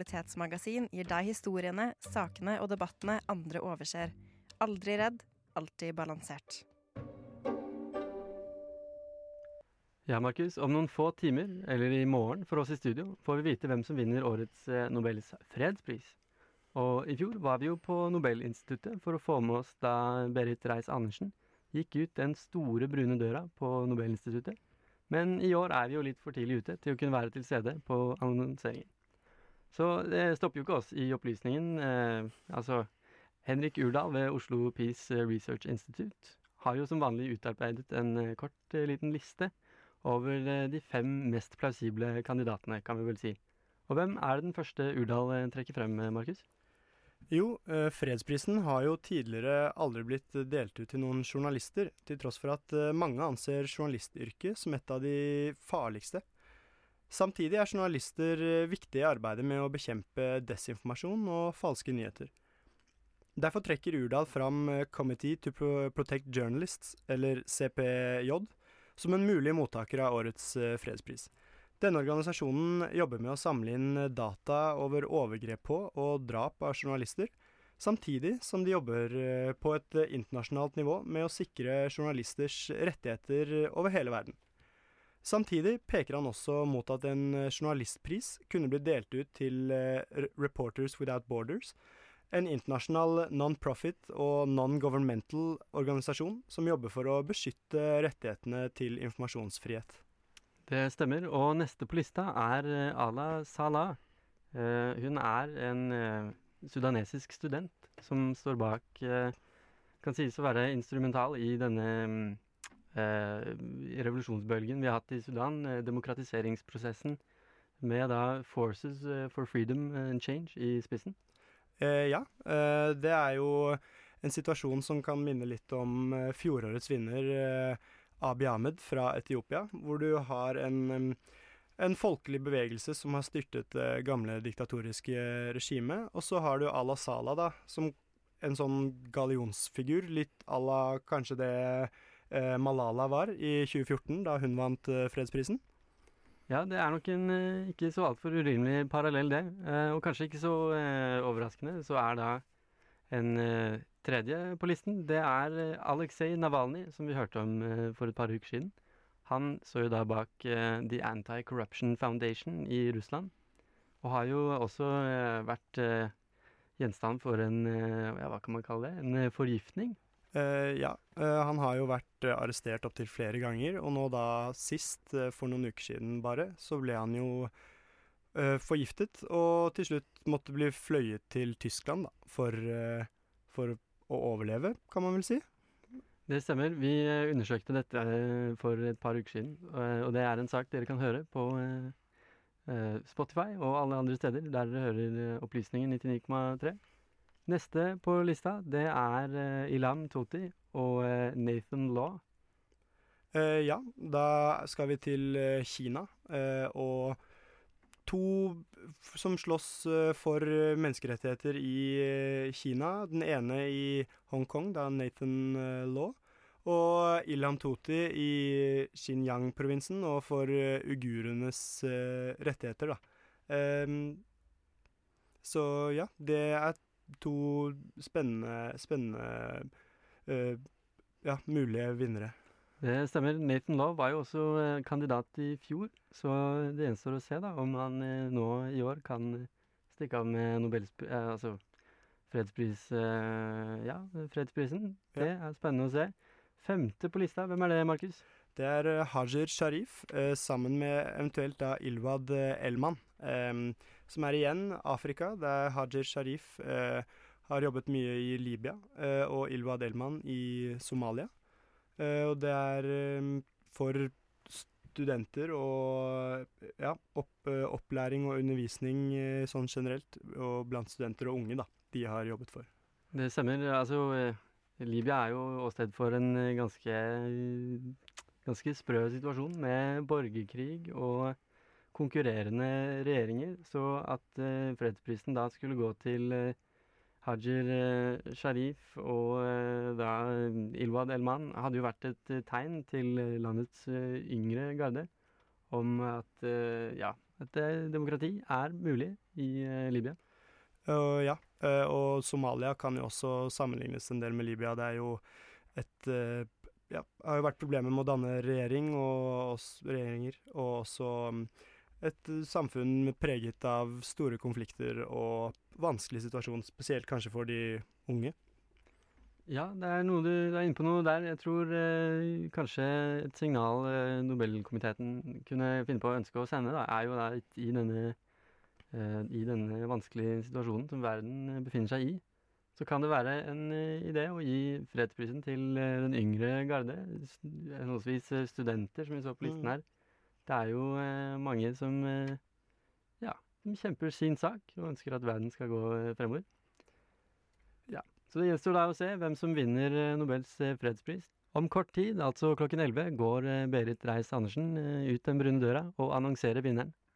Kvalitetsmagasin gir deg historiene, sakene og debattene andre overser. Aldri redd, alltid balansert. Ja, Markus. Om noen få timer, eller i morgen for oss i studio, får vi vite hvem som vinner årets eh, Nobels fredspris. Og i fjor var vi jo på Nobelinstituttet for å få med oss da Berit Reiss-Andersen gikk ut den store brune døra på Nobelinstituttet. Men i år er vi jo litt for tidlig ute til å kunne være til stede på annonseringen. Så det stopper jo ikke oss i opplysningen. Eh, altså, Henrik Urdal ved Oslo Peace Research Institute har jo som vanlig utarbeidet en eh, kort eh, liten liste over eh, de fem mest plausible kandidatene, kan vi vel si. Og hvem er det den første Urdal trekker frem, Markus? Jo, fredsprisen har jo tidligere aldri blitt delt ut til noen journalister, til tross for at mange anser journalistyrket som et av de farligste. Samtidig er journalister eh, viktige i arbeidet med å bekjempe desinformasjon og falske nyheter. Derfor trekker Urdal fram eh, Committee to Protect Journalists, eller CPJ, som en mulig mottaker av årets eh, fredspris. Denne organisasjonen jobber med å samle inn data over overgrep på og drap av journalister, samtidig som de jobber på et internasjonalt nivå med å sikre journalisters rettigheter over hele verden. Samtidig peker han også mot at en eh, journalistpris kunne bli delt ut til eh, Reporters Without Borders, en internasjonal non-profit og non-governmental organisasjon som jobber for å beskytte rettighetene til informasjonsfrihet. Det stemmer. Og neste på lista er eh, Ala Salah. Hun er en sudanesisk student som står bak Kan sies å være instrumental i denne mm, revolusjonsbølgen vi har hatt i Sudan, eh, demokratiseringsprosessen, med da Forces eh, for Freedom and Change i spissen. Eh, ja, eh, det er jo en situasjon som kan minne litt om eh, fjorårets vinner eh, Abiy Ahmed fra Etiopia, hvor du har en, en folkelig bevegelse som har styrtet det gamle diktatoriske regimet, og så har du Ala Salah, da, som en sånn gallionsfigur, litt à la kanskje det eh, Malala var i 2014, da hun vant eh, fredsprisen. Ja, det er nok en eh, ikke så altfor urimelig parallell, det. Eh, og kanskje ikke så eh, overraskende, så er da en eh, tredje på listen. Det er eh, Aleksej Navalny, som vi hørte om eh, for et par uker siden. Han så jo da bak eh, The Anti-Corruption Foundation i Russland, og har jo også eh, vært eh, gjenstand for en eh, ja, hva kan man kalle det? En eh, forgiftning. Eh, ja, uh, han har jo vært uh, arrestert opptil flere ganger, og nå da sist, for noen uker siden bare, så ble han jo forgiftet, og til slutt måtte bli fløyet til Tyskland, da, for, for å overleve, kan man vel si. Det stemmer. Vi undersøkte dette for et par uker siden, og det er en sak dere kan høre på Spotify og alle andre steder der dere hører opplysningen 99,3. Neste på lista, det er eh, Ilam Toti og eh, Nathan Law. Eh, ja, da skal vi til eh, Kina, eh, og to som slåss eh, for eh, menneskerettigheter i eh, Kina. Den ene i Hongkong, da Nathan eh, Law, og Ilham Toti i Xinjiang-provinsen og for eh, uigurenes eh, rettigheter, da. Ehm, så ja, det er to spennende, spennende uh, ja, mulige vinnere. Det stemmer. Nathan Love var jo også eh, kandidat i fjor, så det gjenstår å se da om han eh, nå i år kan stikke av med Nobels... Eh, altså fredspris... Eh, ja, fredsprisen. Det er spennende å se. Femte på lista, hvem er det, Markus? Det er Hajer Sharif eh, sammen med eventuelt da Ilwad Elman, eh, som er igjen Afrika. Det er Hajer Sharif eh, har jobbet mye i Libya, eh, og Ilwa Delman i Somalia. Eh, og det er eh, for studenter og ja, opp, eh, opplæring og undervisning eh, sånn generelt, og blant studenter og unge, da, de har jobbet for. Det stemmer. Altså, eh, Libya er jo åsted for en eh, ganske, ganske sprø situasjon med borgerkrig og konkurrerende regjeringer. Så at eh, fredsprisen da skulle gå til eh, Hajer eh, Sharif og da Ilwad Elman hadde jo vært et tegn til landets yngre garde om at ja, at demokrati er mulig i Libya. Uh, ja, uh, og Somalia kan jo også sammenlignes en del med Libya. Det er jo et uh, Ja, har jo vært problemer med å danne regjering og også, regjeringer, og også um, et samfunn preget av store konflikter og vanskelig situasjon, spesielt kanskje for de unge. Ja, det er noe du, du er inne på noe der. Jeg tror eh, kanskje et signal eh, Nobelkomiteen kunne finne på å ønske å sende, da, er jo da i denne, eh, i denne vanskelige situasjonen som verden eh, befinner seg i, så kan det være en eh, idé å gi fredsprisen til eh, den yngre garde, henholdsvis eh, studenter, som vi så på listen Mm. Det er jo eh, mange som eh, ja, som kjemper sin sak og ønsker at verden skal gå eh, fremover. Ja, Så det gjenstår da å se hvem som vinner Nobels fredspris. Om kort tid, altså klokken 11, går Berit Reiss-Andersen ut den brune døra og annonserer vinneren.